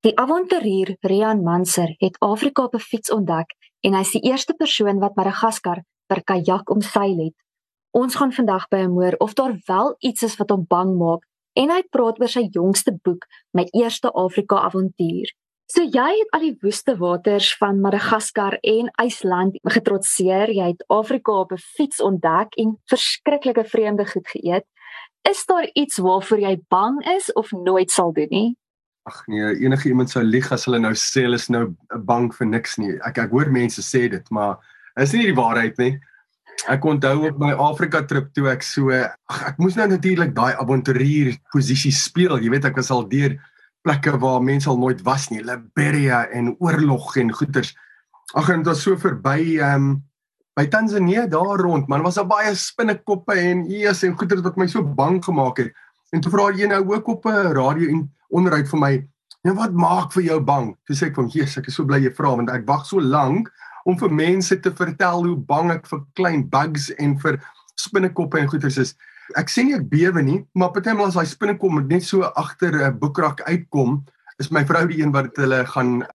Die avonturier Rian Manser het Afrika op 'n fiets ontdek en hy's die eerste persoon wat Madagaskar per kajak omseil het. Ons gaan vandag by hom hoor of daar wel iets is wat hom bang maak en hy praat oor sy jongste boek, My Eerste Afrika Avontuur. So jy het al die woeste waters van Madagaskar en IJsland getrotseer. Jy het Afrika op 'n fiets ontdek en verskriklike vreemde goed geëet. Is daar iets waarvoor jy bang is of nooit sal doen nie? Ag nee, enige iemand sou lieg as hulle nou sê hulle is nou bang vir niks nie. Ek ek hoor mense sê dit, maar is nie die waarheid nie. Ek onthou op my Afrika trip toe ek so ag ek moes nou natuurlik daai avonturier posisie speel. Jy weet ek was al deur plekke waar mense al nooit was nie, Liberia en oorlog en goeters. Ag en dit was so verby ehm um, by Tanzanië daar rond, man, was daar baie spinnekoppe en eers en goeters wat my so bang gemaak het. En toe vra jy nou ook op 'n radio en onderuit vir my, "Ja, wat maak vir jou bang?" Toe sê ek van, "Jesus, ek is so bly jy vra want ek wag so lank om vir mense te vertel hoe bang ek vir klein bugs en vir spinnekoppe en goeters is." Ek sê nie ek bewe nie, maar partymal as daai spinnekop net so agter 'n boekrak uitkom, is my vrou die een wat hulle gaan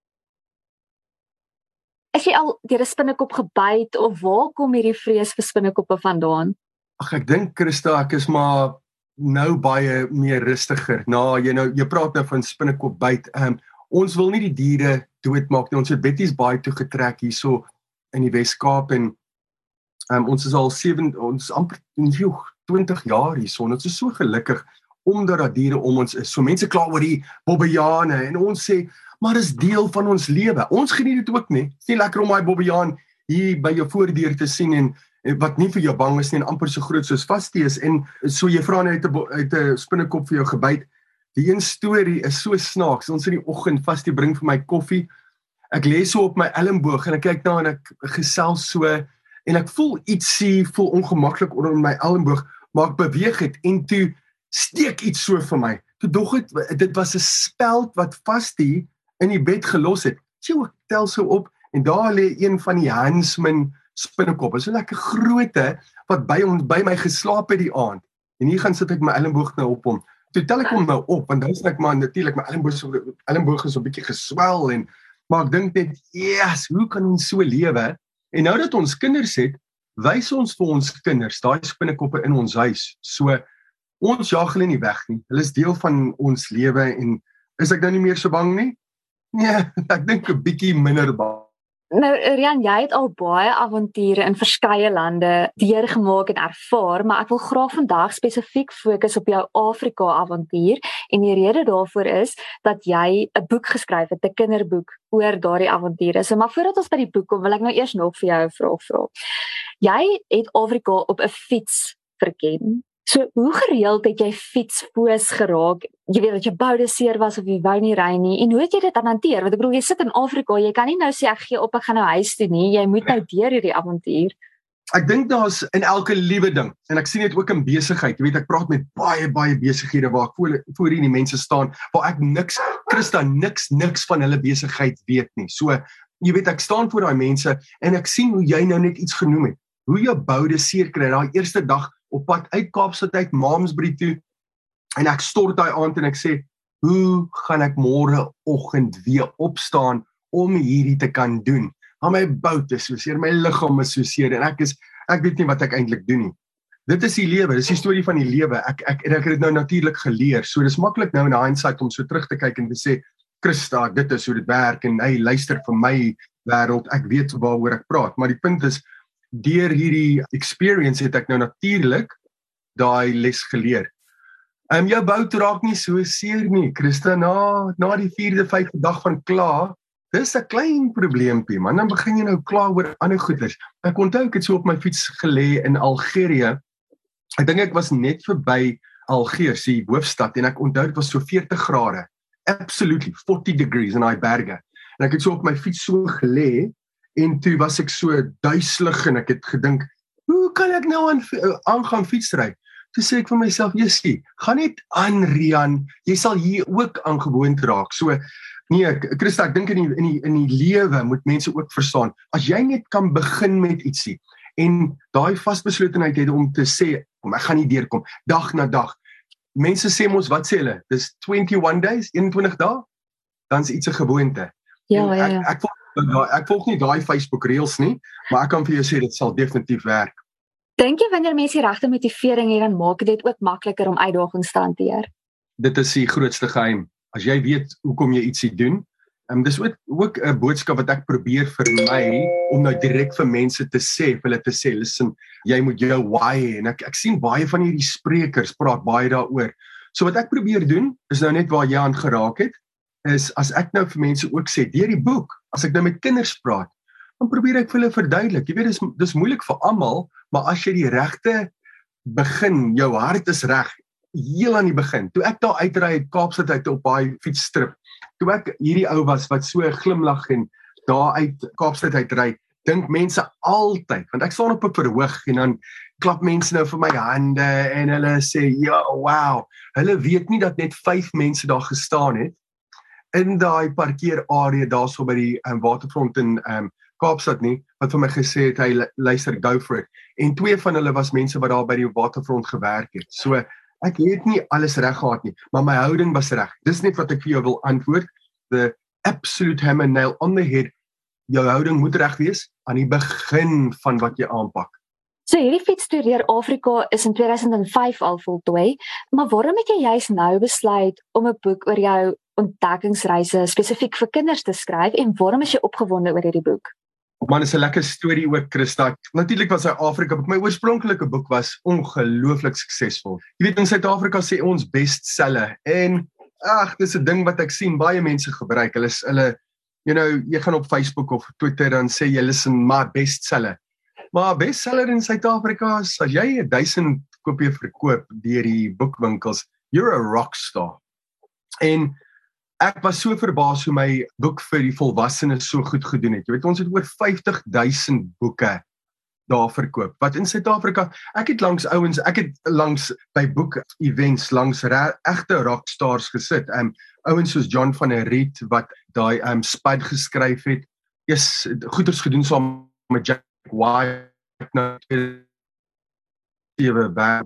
Is jy al deur 'n spinnekop gebyt of waar kom hierdie vrees vir spinnekoppe vandaan? Ag ek dink Christa, ek is maar nou baie meer rustiger. Nou jy nou jy praat nou van spinnekop byt. Ehm um, ons wil nie die diere doodmaak nie. Ons het Betty's baie toe getrek hierso in die Wes-Kaap en ehm um, ons is al 7 ons amper joh, 20 jaar hierso. Ons is so gelukkig omdat daar diere om ons is. So mense kla oor die bobbejane en ons sê maar is deel van ons lewe. Ons geniet dit ook nie. Dit is nie lekker om daai bobbejaan hier by jou voordeur te sien en wat nie vir jou bang is nie en amper so groot soos vastie is en so jy vra net uit 'n spinnekop vir jou gebyt. Die een storie is so snaaks. Ons in die oggend vastie bring vir my koffie. Ek lê so op my elmboog en ek kyk na en ek gesels so en ek voel ietsie voel ongemaklik onder my elmboog, maar ek beweeg dit en toe steek iets so vir my. Toe dog dit dit was 'n speld wat vastie in die bed gelos het. Sjoe, tel so op en daar lê een van die Hansman spinnekop. Is so lekker grootte wat by ons by my geslaap het die aand. En hier gaan sit ek my elmboog nou op hom. Toe tel ek hom nou op want dan sê ek maar natuurlik my elmboog elmboog is 'n bietjie geswel en maar ek dink net, "Yes, hoe kan ons so lewe?" En nou dat ons kinders het, wys ons vir ons kinders daai spinnekoppe in ons huis. So ons jag hulle nie weg nie. Hulle is deel van ons lewe en is ek nou nie meer so bang nie? Nee, ek dink 'n bietjie minder bang. Nou Rian, jy het al baie avonture in verskeie lande deurgemaak en ervaar, maar ek wil graag vandag spesifiek fokus op jou Afrika avontuur en die rede daarvoor is dat jy 'n boek geskryf het, 'n kinderboek oor daardie avonture. So maar voordat ons by die boek kom, wil ek nou eers nog vir jou 'n vraag vra. Jy het Afrika op 'n fiets verken. So hoe gereeld het jy fietsfoos geraak? Jy weet dat jy boude seer was of jy wou nie ry nie. En hoe het jy dit hanteer? Want ek bedoel jy sit in Afrika, jy kan nie nou sê ek gee op, ek gaan nou huis toe nie. Jy moet nou deur hierdie avontuur. Ek dink daar's in elke liewe ding en ek sien dit ook in besigheid. Jy weet ek praat met baie baie besighede waar ek voor voor hierdie mense staan waar ek niks Christa niks niks van hulle besigheid weet nie. So jy weet ek staan voor daai mense en ek sien hoe jy nou net iets genoem het. Hoe jou boude seer kry daai eerste dag op pad uit Kaapstad uit Mamsbury toe en ek stort daai aand en ek sê hoe gaan ek môre oggend weer opstaan om hierdie te kan doen? Maar my bout is so seer my liggaam is so seer en ek is ek weet nie wat ek eintlik doen nie. Dit is die lewe dis die storie van die lewe. Ek ek en ek het dit nou natuurlik geleer. So dis maklik nou in hindsight om so terug te kyk en te sê Christa dit is hoe dit werk en hy luister vir my wêreld ek weet waaroor ek praat. Maar die punt is deur hierdie experience het ek nou natuurlik daai les geleer. Ehm um, jou bout raak nie so seer nie. Christa na na die 4de 5de dag van kla, dis 'n klein probleempie, man. Dan begin jy nou kla oor ander goeders. Ek onthou ek het so op my fiets gelê in Algerië. Ek dink ek was net verby Algiers, die hoofstad en ek onthou dit was so 40 grade. Absolutely 40 degrees in daai berge. En ek het so op my fiets so gelê en toe was ek so duiselig en ek het gedink hoe kan ek nou aan eh, aangaan fietsry? Toe sê ek vir myself Jessie gaan net aan Rian. Jy sal hier ook aangewoond raak. So nee Christa ek dink in die in die in die lewe moet mense ook verstaan as jy net kan begin met ietsie en daai vasbeslotenheid het om te sê kom ek gaan nie deurkom. Dag na dag. Mense sê mos wat sê hulle? Dis 21 days 21 dae? Dan's iets 'n gewoonte. Ja, ja, ja. Ek ek volg ek volg nie daai Facebook reels nie, maar ek kan vir jou sê dit sal definitief werk. Dink jy wanneer mense die regte motivering het, dan maak dit ook makliker om uitdagings te hanteer? Dit is die grootste geheim. As jy weet hoekom jy ietsie doen, Ehm um, dis ook ook 'n boodskap wat ek probeer vir my om nou direk vir mense te sê, vir hulle te sê, listen, jy moet jou why hê en ek ek sien baie van hierdie sprekers praat baie daaroor. So wat ek probeer doen is nou net waar jy aan geraak het, is as ek nou vir mense ook sê deur die boek, as ek nou met kinders praat, dan probeer ek vir hulle verduidelik. Jy weet dis dis moeilik vir almal, maar as jy die regte begin, jou hart is reg heel aan die begin. Toe ek daar uitry uit Kaapstad uit op daai fietsstrip toe ek hierdie ou was wat so glimlag en daar uit Kaapstad uit ry, dink mense altyd, want ek staan op 'n verhoog en dan klap mense nou vir my hande en hulle sê, "Ja, wow." Hulle weet nie dat net 5 mense daar gestaan het in daai parkeerarea daarso by die um, waterfront in um, Kaapstad nie, wat vir my gesê het hy luister go for it. En twee van hulle was mense wat daar by die waterfront gewerk het. So ek het nie alles reg gehad nie, maar my houding was reg. Dis net wat ek vir jou wil antwoord. The absolute hammer nail on the head. Jou houding moet reg wees aan die begin van wat jy aanpak. So hierdie fietstoer deur Afrika is in 2005 al voltooi, maar waarom het jy juist nou besluit om 'n boek oor jou ontdekkingsreise spesifiek vir kinders te skryf en waarom is jy opgewonde oor hierdie boek? Man, is 'n lekker storie ook, Christa. Natuurlik was Suid-Afrika, my oorspronklike boek was ongelooflik suksesvol. Jy weet in Suid-Afrika sê ons bestseller en ag, dis 'n ding wat ek sien baie mense gebruik. Hulle is hulle you know, jy gaan op Facebook of Twitter dan sê jy listen my bestseller. Maar bestseller in Suid-Afrika is as jy 1000 kopieë verkoop deur die boekwinkels, you're a rock star. En ek was so verbaas hoe my boek vir die volwassenes so goed gedoen het. Jy weet ons het oor 50000 boeke daar verkoop. Wat in Suid-Afrika, ek het langs ouens, ek het langs by boek events langs regte rockstars gesit. Um ouens soos John van der Riet wat daai um Spud geskryf het. Is goeders gedoen saam met Jack White nou ewe baie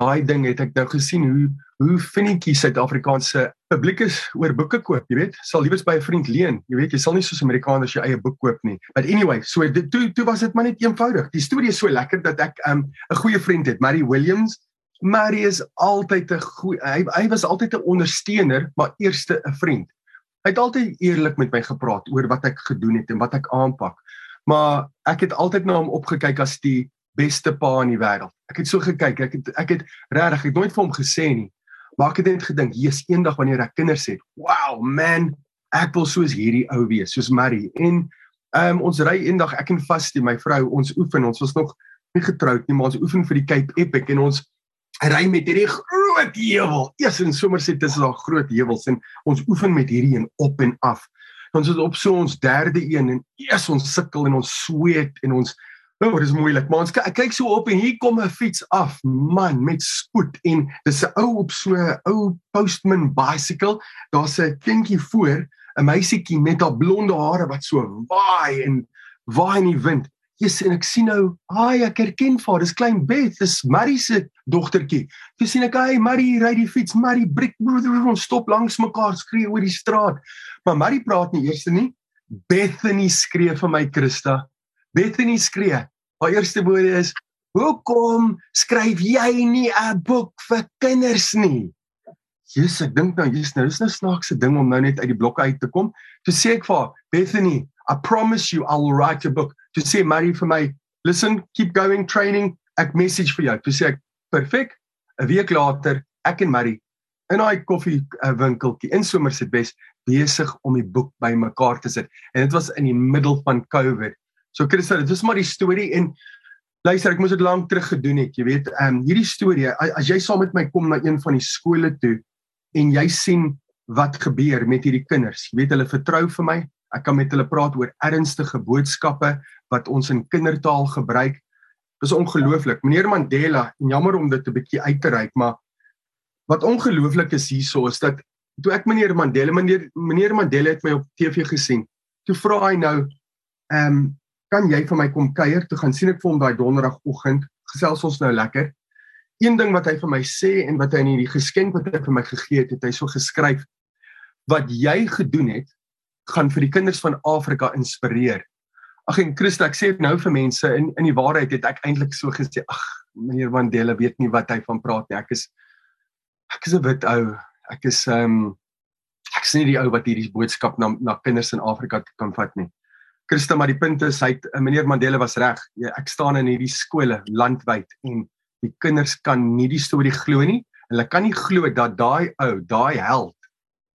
daai ding het ek nou gesien hoe hoe finietjie Suid-Afrikaanse publiek is oor boeke koop, jy weet, sal liewes by 'n vriend leen. Jy weet, jy sal nie soos Amerikaners jou eie boek koop nie. But anyway, so dit toe toe was dit maar net eenvoudig. Die storie is so lekker dat ek 'n um, 'n goeie vriend het, Mary Williams. Mary is altyd 'n goeie hy, hy was altyd 'n ondersteuner, maar eerste 'n vriend. Hy het altyd eerlik met my gepraat oor wat ek gedoen het en wat ek aanpak. Maar ek het altyd na hom opgekyk as die beste pa in die wêreld. Ek het so gekyk, ek het ek het regtig ek het nooit vir hom gesê nie. Maar ek het net gedink, "Jesus, eendag wanneer ek kinders het, wow, man, ek wil soos hierdie ou wees, soos Marie." En ehm um, ons ry eendag ek en Vastie, my vrou, ons oefen. Ons was nog nie getroud nie, maar ons oefen vir die Cape Epic en ons ry met hierdie groot heuwel. Eers in Somerset is daar groot heuwels en ons oefen met hierdie een op en af. Ons is op so ons derde een en eers ons sukkel en ons sweet en ons Nou, oh, dit is moeilik, maar ons kyk, kyk so op en hier kom 'n fiets af, man, met spoed en dis 'n ou op so 'n ou postman bicycle. Daar's 'n kindjie voor, 'n meisietjie met haar blonde hare wat so waai en waai in die wind. Jesus, en ek sien nou, "Haai, ek herken vir, dis klein Beth, dis Marie se dogtertjie." Toe sien ek, "Haai, Marie ry die fiets, Marie breek ons stop langs mekaar skree oor die straat." Maar Marie praat nie eers nie. Bethany skree vir my, Christa. Bethany skree. Haar eerste woorde is: "Hoekom skryf jy nie 'n boek vir kinders nie?" Jesus, ek dink nou, Jesus, nou is nou snaakse ding om nou net uit die blokke uit te kom. Toe sê ek vir Bethany, "I promise you I will write a book." Toe sê Marie vir my, "Listen, keep going training. Ek message vir jou." Toe sê ek, "Perfek." 'n Week later, ek en Marie in daai koffie winkeltjie in Somerset West besig om die boek bymekaar te sit. En dit was in die middel van COVID. So Christa, dit is maar die storie en luister, ek moes dit lank terug gedoen het, jy weet. Ehm um, hierdie storie, as jy saam met my kom na een van die skole toe en jy sien wat gebeur met hierdie kinders. Jy weet hulle vertrou vir my. Ek kan met hulle praat oor ernstige boodskappe wat ons in kindertaal gebruik. Dis ongelooflik. Meneer Mandela, en jammer om dit 'n bietjie uit te reik, maar wat ongelooflik is hierso is dat toe ek meneer Mandela, meneer meneer Mandela het my op TV gesien. Toe vra hy nou, ehm um, kan jy vir my kom kuier toe gaan sien ek vir hom daai donderdagoggend gesels ons nou lekker een ding wat hy vir my sê en wat hy in hierdie geskenk wat hy vir my gegee het het hy so geskryf wat jy gedoen het gaan vir die kinders van Afrika inspireer. Ag en Christa, ek sê nou vir mense in in die waarheid het ek eintlik so gesê, ag meneer Mandela weet nie wat hy van praat nie. Ek is ek is 'n wit ou. Ek is ehm um, ek sien die ou wat hierdie boodskap na na kinders in Afrika kan vat nie. Christa, maar die punt is hy eh, meneer Mandela was reg. Ja, ek staan in hierdie skole landwyd en die kinders kan nie die storie glo nie. Hulle kan nie glo dat daai ou, daai held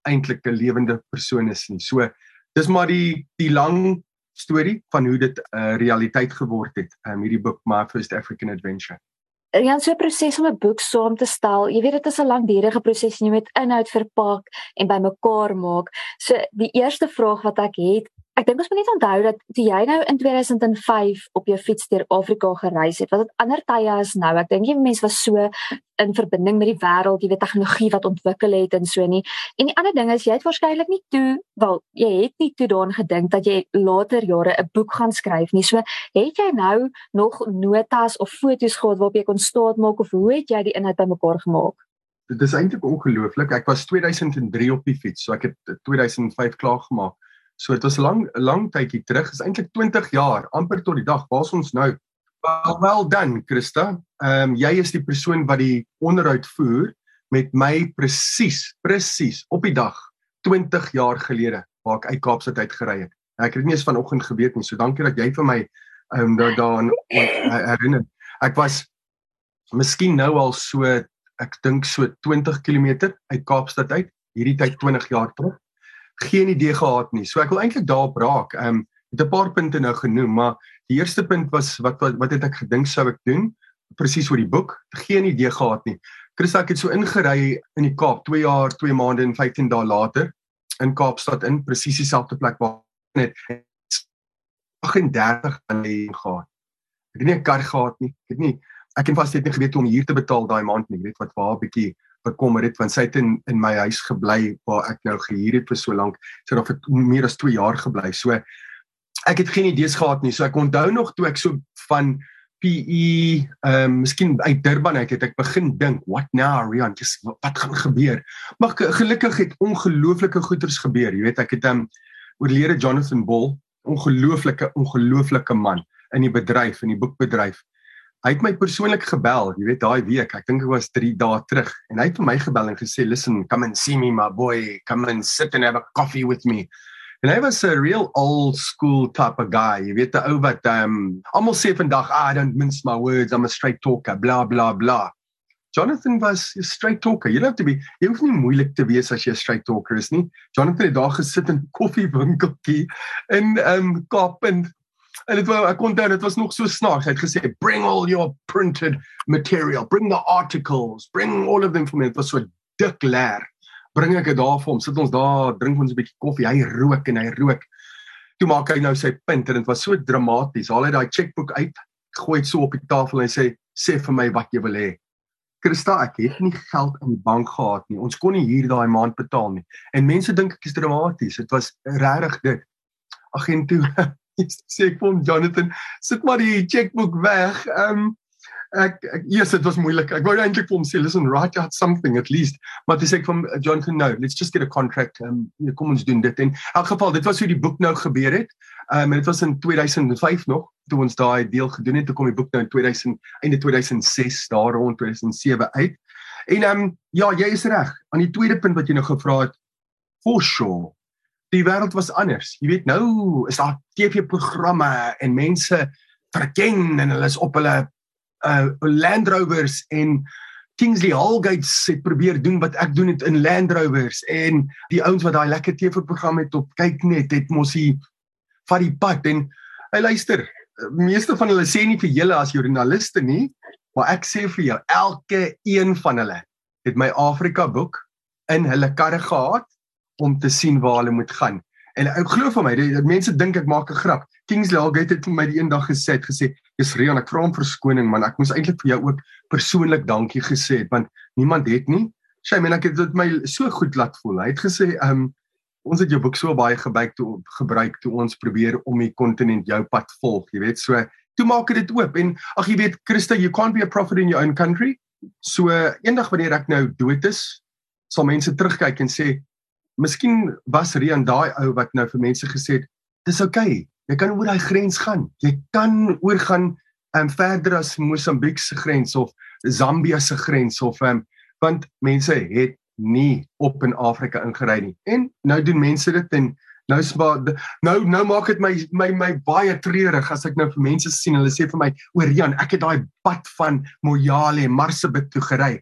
eintlik 'n lewende persoon is nie. So dis maar die die lang storie van hoe dit 'n uh, realiteit geword het. Um, hierdie boek My First African Adventure. Ja, so 'n proses om 'n boek saam te stel. Jy weet dit is 'n langdurige proses en jy moet inhoud verpak en bymekaar maak. So die eerste vraag wat ek het Ek dink ons moet net onthou dat toe jy nou in 2005 op jou fiets deur Afrika gereis het, was dit ander tye as nou. Ek dink jy mense was so in verbinding met die wêreld, jy weet tegnologie wat ontwikkel het en so nie. En die ander ding is jy het waarskynlik nie toe, wel, jy het nie toe daaraan gedink dat jy later jare 'n boek gaan skryf nie. So, het jy nou nog notas of foto's gehad waarop jy kon staat maak of hoe het jy die inhoud bymekaar gemaak? Dit is eintlik ongelooflik. Ek was 2003 op die fiets, so ek het 2005 klaar gemaak. So dit was lank lank tydjie terug, is eintlik 20 jaar, amper tot die dag waar ons nou. Well, well done, Christa. Ehm um, jy is die persoon wat die onderhoud voer met my presies, presies op die dag 20 jaar gelede waar ek uit Kaapstad uit gery het. Ek het nie eens vanoggend geweet nie. So dankie dat jy vir my ehm um, daaraan herinner. Ek was miskien nou al so ek dink so 20 km uit Kaapstad uit hierdie tyd 20 jaar terug geen idee gehad nie. So ek wil eintlik daarop raak. Ehm um, het 'n paar punte nou genoem, maar die eerste punt was wat wat, wat het ek gedink sou ek doen? Presies oor die boek. Geen idee gehad nie. Chris ek het so ingery in die Kaap 2 jaar, 2 maande en 15 dae later in Kaapstad in presies dieselfde plek waar net 38 aan die gehad. Ek het nie 'n kar gehad nie. Ek het nie ek het vas net nie geweet hoe om hier te betaal daai maand nie. Jy weet wat waar 'n bietjie bekommer het want sy het in in my huis gebly waar ek nou gehuur het vir so lank. Sy het vir meer as 2 jaar gebly. So ek het geen idees gehad nie. So ek onthou nog toe ek so van PE ehm um, miskien uit Durban uit het ek begin dink, what now Rian, just wat gaan gebeur? Maar gelukkig het ongelooflike goeders gebeur. Jy weet ek het 'n um, oorlede Jonathan Ball, ongelooflike ongelooflike man in die bedryf in die boekbedryf. Hy het my persoonlik gebel, jy weet daai week, ek dink dit was 3 dae terug en hy het vir my gebel en gesê, "Listen, come and see me my boy, come and sit and have a coffee with me." En hy was 'n real old school type of guy. Jy weet die ou wat ehm um, almal sê vandag, ah, "I don't mince my words, I'm a straight talker, bla bla bla." Jonathan was 'n straight talker. Jy hoef te be, jy hoef nie moeilik te wees as jy 'n straight talker is nie. Jonathan het daar gesit in koffiewinkeltjie in ehm um, Kaap en En dit was ek onthou dit was nog so snaaks. Hy het gesê bring all your printed material, bring the articles, bring all of them for me. Dit was so dik leer. Bring ek dit daar vir hom. Sit ons daar, drink ons 'n bietjie koffie. Hy rook en hy rook. Toe maak hy nou sy punt en dit was so dramaties. Haal hy daai chequeboek uit, gooi dit so op die tafel en hy sê sê vir my wat jy wil hê. Christa, ek het nie geld in die bank gehad nie. Ons kon nie hier daai maand betaal nie. En mense dink ek is dramaties. Dit was regtig dit. Ag en toe sê ek vir hom Jonathan, sit maar die chequeboek weg. Ehm um, ek ek eers dit was moeilik. Ek wou eintlik vir hom sê listen write out something at least. Maar dis ek van Jonathan no, let's just get a contract. Ehm um, kom ons doen dit en in elk geval dit was hoe die boek nou gebeur het. Ehm um, dit was in 2005 nog toe ons daai deel gedoen het. Toe kom die boek nou in 2000 einde 2006 daar rond 2007 uit. En ehm um, ja, jy is reg. Aan die tweede punt wat jy nou gevra het for sure die wêreld was anders. Jy weet nou is daar TV-programme en mense verken en hulle is op hulle uh Land Rovers en Kingsley Hallgates het probeer doen wat ek doen het in Land Rovers en die ouens wat daai lekker TV-program het op kyk net het mos hier vat die pad en hy luister. Meeste van hulle sê nie vir julle as joernaliste nie, maar ek sê vir jou elke een van hulle het my Afrika boek in hulle karre gehad om te sien waar hulle moet gaan. En ek glo vir my, die, die mense dink ek maak 'n grap. Kingsley Algate het vir my die eendag gesê, het gesê, "Dis Rian, ek vra om verskoning, man. Ek moes eintlik vir jou ook persoonlik dankie gesê het want niemand het nie. Sy meen ek het dit my so goed laat voel. Hy het gesê, "Ehm um, ons het jou boek so baie gebruik toe gebruik toe ons probeer om die kontinent jou pad volg, jy weet. So, toe maak dit oop en ag jy weet, Christa, you can't be a prophet in your own country. So eendag wanneer ek nou dood is, sal mense terugkyk en sê miskien was Rian daai ou wat nou vir mense gesê het, dis oukei. Okay. Jy kan oor daai grens gaan. Jy kan oorgaan um, verder as Mosambiek se grens of Zambia se grens of um, want mense het nie op in Afrika ingery nie. En nou doen mense dit en nou spa nou nou maak dit my my my baie treurig as ek nou vir mense sien hulle sê vir my oor Jan ek het daai pad van Moyale Marsabit toe gery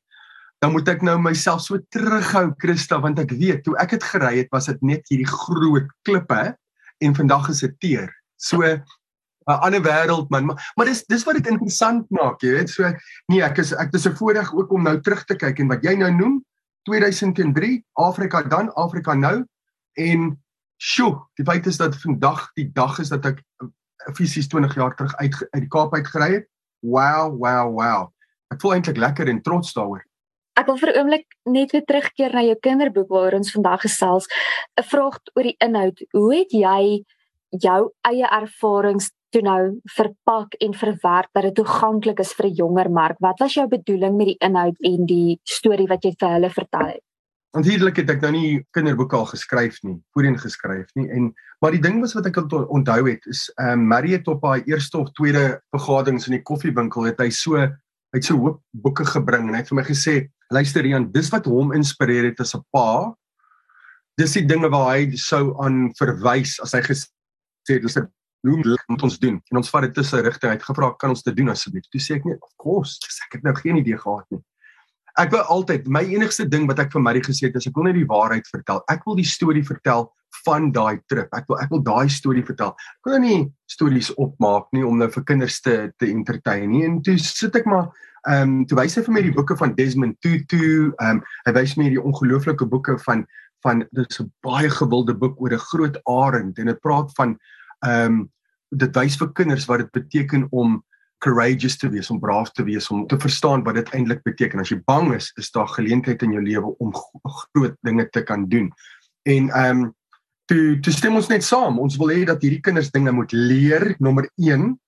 dan moet ek nou myself so terughou Christa want ek weet toe ek het gery het was dit net hierdie groot klippe en vandag is dit teer. So 'n ander wêreld man. Maar, maar dis dis wat dit interessant maak jy weet. So nee ek is ek dis 'n voorreg ook om nou terug te kyk en wat jy nou noem 2003 Afrika dan Afrika nou. En sjoe die feit is dat vandag die dag is dat ek fisies 20 jaar terug uit uit die Kaap uit gery het. Wow wow wow. Ek voel eintlik lekker en trots daaroor Ek wil vir 'n oomblik net weer terugkeer na jou kinderboek waaroor ons vandag gesels. 'n Vraag oor die inhoud. Hoe het jy jou eie ervarings toe nou verpak en verwerk dat dit toeganklik is vir 'n jonger mark. Wat was jou bedoeling met die inhoud en die storie wat jy vir hulle vertel het? Natuurlik het ek nou nie kinderboeke al geskryf nie, voorheen geskryf nie en maar die ding was wat ek onthou het is ehm um, Marie het op haar eerste of tweede vergaderings in die koffiewinkel het hy so uit so hoop boeke gebring en hy het vir my gesê luister Jan dis wat hom inspireer het as 'n pa dis die dinge waar hy sou aan verwys as hy gesê dis 'n hoe moet ons doen? En ons vat dit tussen rigting uit gevra kan ons dit doen asseblief. Toe sê ek net of course, ek het nou geen idee gehad nie. Ek wou altyd my enigste ding wat ek vir Marie gesê het is ek wil net die waarheid vertel. Ek wil die storie vertel van daai trip. Ek wil ek wil daai storie vertel. Ek wil nie stories opmaak nie om nou vir kinders te te entertain nie. En toe sit ek maar ehm um, toe wys hy vir my die boeke van Desmond Tutu, ehm um, hy wys my die ongelooflike boeke van van dis 'n baie gewilde boek oor 'n groot arend en dit praat van ehm um, dit wys vir kinders wat dit beteken om courageous te wees, om braaf te wees, om te verstaan wat dit eintlik beteken. As jy bang is, is daar geleentheid in jou lewe om groot dinge te kan doen. En ehm um, toe toe stem ons net saam. Ons wil hê dat hierdie kinders dinge moet leer, nommer 1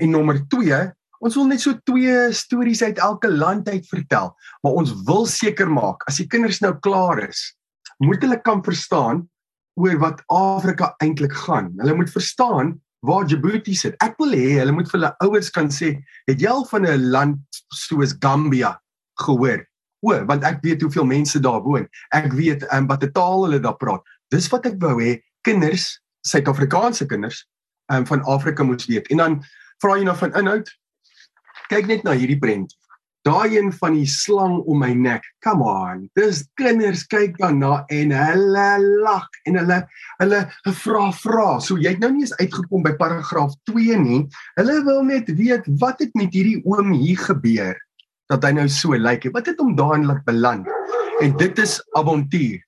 en nommer 2 Ons wil net so twee stories uit elke land uit vertel, maar ons wil seker maak as die kinders nou klaar is, moet hulle kan verstaan oor wat Afrika eintlik gaan. Hulle moet verstaan waar Djibouti sit. Ek wil hê hulle moet vir hulle ouers kan sê, het jy al van 'n land soos Gambia gehoor? O, want ek weet hoeveel mense daar woon. Ek weet um, wat 'n taal hulle daar praat. Dis wat ek wou hê kinders, Suid-Afrikaanse kinders um, van Afrika moet weet. En dan vra jy nou van inhoud. Kyk net na hierdie prent daai een van die slang om my nek. Come on. Dis kinders kyk daarna en hulle lag en hulle hulle vra vra. So jy het nou nie eens uitgekom by paragraaf 2 nie. Hulle wil net weet wat het met hierdie oom hier gebeur dat hy nou so lyk. Wat het hom daarin laat beland? En dit is avontuur.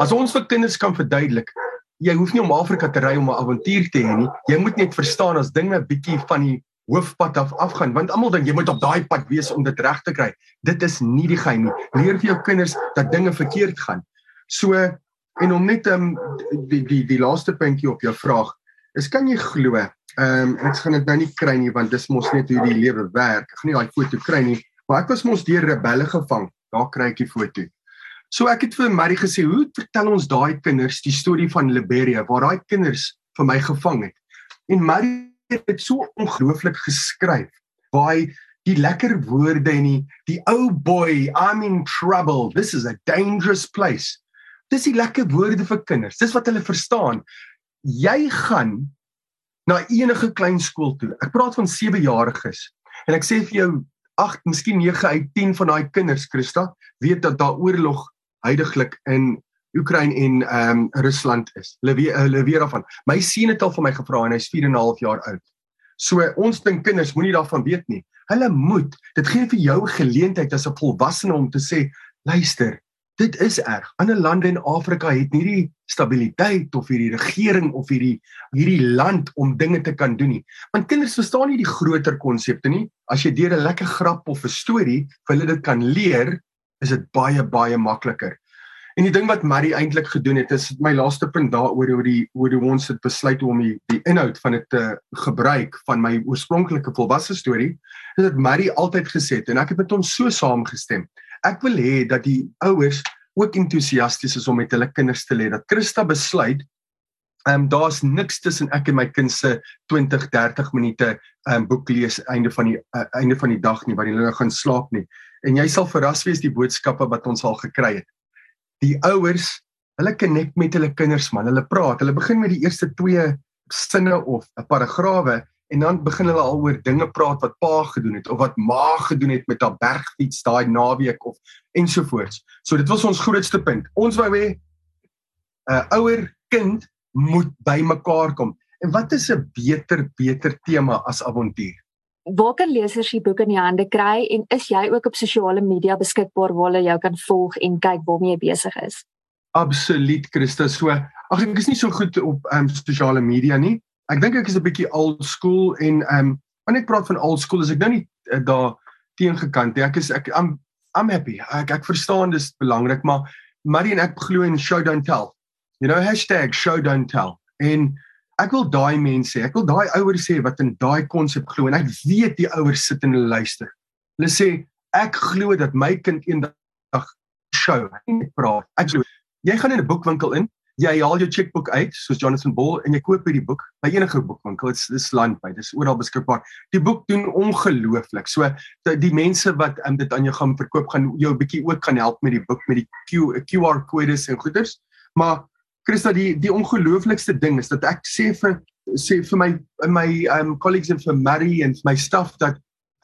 As ons vir kinders kan verduidelik Jy hoef nie om Afrika te ry om 'n avontuur te hê nie. Jy moet net verstaan as dinge bietjie van die hoofpad af afgaan want almal dink jy moet op daai pad wees om dit reg te kry. Dit is nie die geheim nie. Leer vir jou kinders dat dinge verkeerd gaan. So en om net um, die die die laaste puntjie op jou vraag is kan jy glo? Ehm um, ek gaan dit nou nie kry nie want dis mos net hoe die lewe werk. Ek gaan nie daai foto kry nie, maar ek was mos deur rebelle gevang. Daar kry ek die foto. So ek het vir Marie gesê, "Hoe vertel ons daai kinders die storie van Liberia waar daai kinders vir my gevang het?" En Marie het so ongelooflik geskryf waar hy die lekker woorde en die die ou oh boy I'm in trouble this is a dangerous place. Dis die lekker woorde vir kinders. Dis wat hulle verstaan. Jy gaan na enige klein skool toe. Ek praat van 7jariges en ek sê vir jou 8 miskien 9 uit 10 van daai kinders Christa weet dat daar oorlog heidaglik in Oekraïne en ehm um, Rusland is. Hulle weet hulle weet daarvan. My seun het al vir my gevra en hy's 4 en 'n half jaar oud. So ons dink kinders moenie daarvan weet nie. Hulle moet. Dit gee vir jou geleentheid as 'n volwassene om te sê, luister, dit is erg. Ander lande in Afrika het nie die stabiliteit of hierdie regering of hierdie hierdie land om dinge te kan doen nie. Want kinders verstaan nie die groter konsepte nie. As jy deur 'n lekker grap of 'n storie vir hulle dit kan leer, is dit baie baie makliker. En die ding wat Marie eintlik gedoen het is my laaste punt daaroor oor die oor hoe ons het besluit om die, die inhoud van dit te gebruik van my oorspronklike volwasse storie is dat Marie altyd gesê het en ek het met hom so saamgestem. Ek wil hê dat die ouers ook entoesiasties is om met hulle kinders te lê. Dat Christa besluit Ehm um, daar's niks tussen ek en my kind se 20 30 minute ehm um, boek lees einde van die uh, einde van die dag nie wanneer hulle gaan slaap nie. En jy sal verras wees die boodskappe wat ons al gekry het. Die ouers, hulle connect met hulle kinders man. Hulle praat. Hulle begin met die eerste twee sinne of 'n paragrawe en dan begin hulle al oor dinge praat wat pa gedoen het of wat ma gedoen het met haar bergfiets daai naweek of ensovoorts. So dit was ons grootste punt. Ons wou hê 'n uh, ouer kind moet bymekaar kom. En wat is 'n beter beter tema as avontuur? Waar kan lesers die boek in die hande kry en is jy ook op sosiale media beskikbaar waar hulle jou kan volg en kyk waarmee jy besig is? Absoluut, Christa. So, ag ek is nie so goed op ehm um, sosiale media nie. Ek dink ek is 'n bietjie old school en ehm um, wanneer ek praat van old school, is ek nou nie uh, daar teengekant nie. Ek is ek I'm I'm happy. Ek ek verstaan dis belangrik, maar Marie en ek glo in show don't tell you know #show don't tell en ek wil daai mense ek wil daai ouers sê wat in daai konsep glo en ek weet die ouers sit en luister. Hulle sê ek glo dat my kind eendag show ek praat. Ek glo jy gaan in 'n boekwinkel in jy haal jou chequeboek uit soos Jonathan Ball en jy koop hierdie boek by enige boekwinkel. Dit is landby dis oral beskikbaar. Die boek doen ongelooflik. So die mense wat um, dit aan jou gaan verkoop gaan jou 'n bietjie ook gaan help met die boek met die Q, QR kodes en goeders. Maar Christa die die ongelooflikste ding is dat ek sê vir sê vir my my um colleagues en vir Mary en my staff dat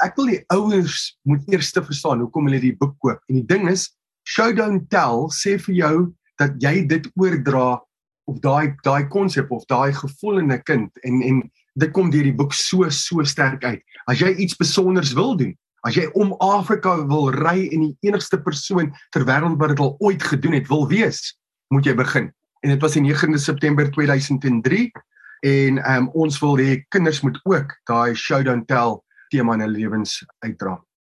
ek wil die ouers moet eers te verstaan hoekom hulle die boek koop. En die ding is show don't tell sê vir jou dat jy dit oordra of daai daai konsep of daai gevoel in 'n kind en en dit kom deur die boek so so sterk uit. As jy iets spesiaals wil doen, as jy om Afrika wil ry en die enigste persoon ter wêreld wat dit al ooit gedoen het wil wees, moet jy begin en dit was die 9de September 2003 en um, ons wil hê kinders moet ook daai show don't tell tema in hulle lewens uitdra.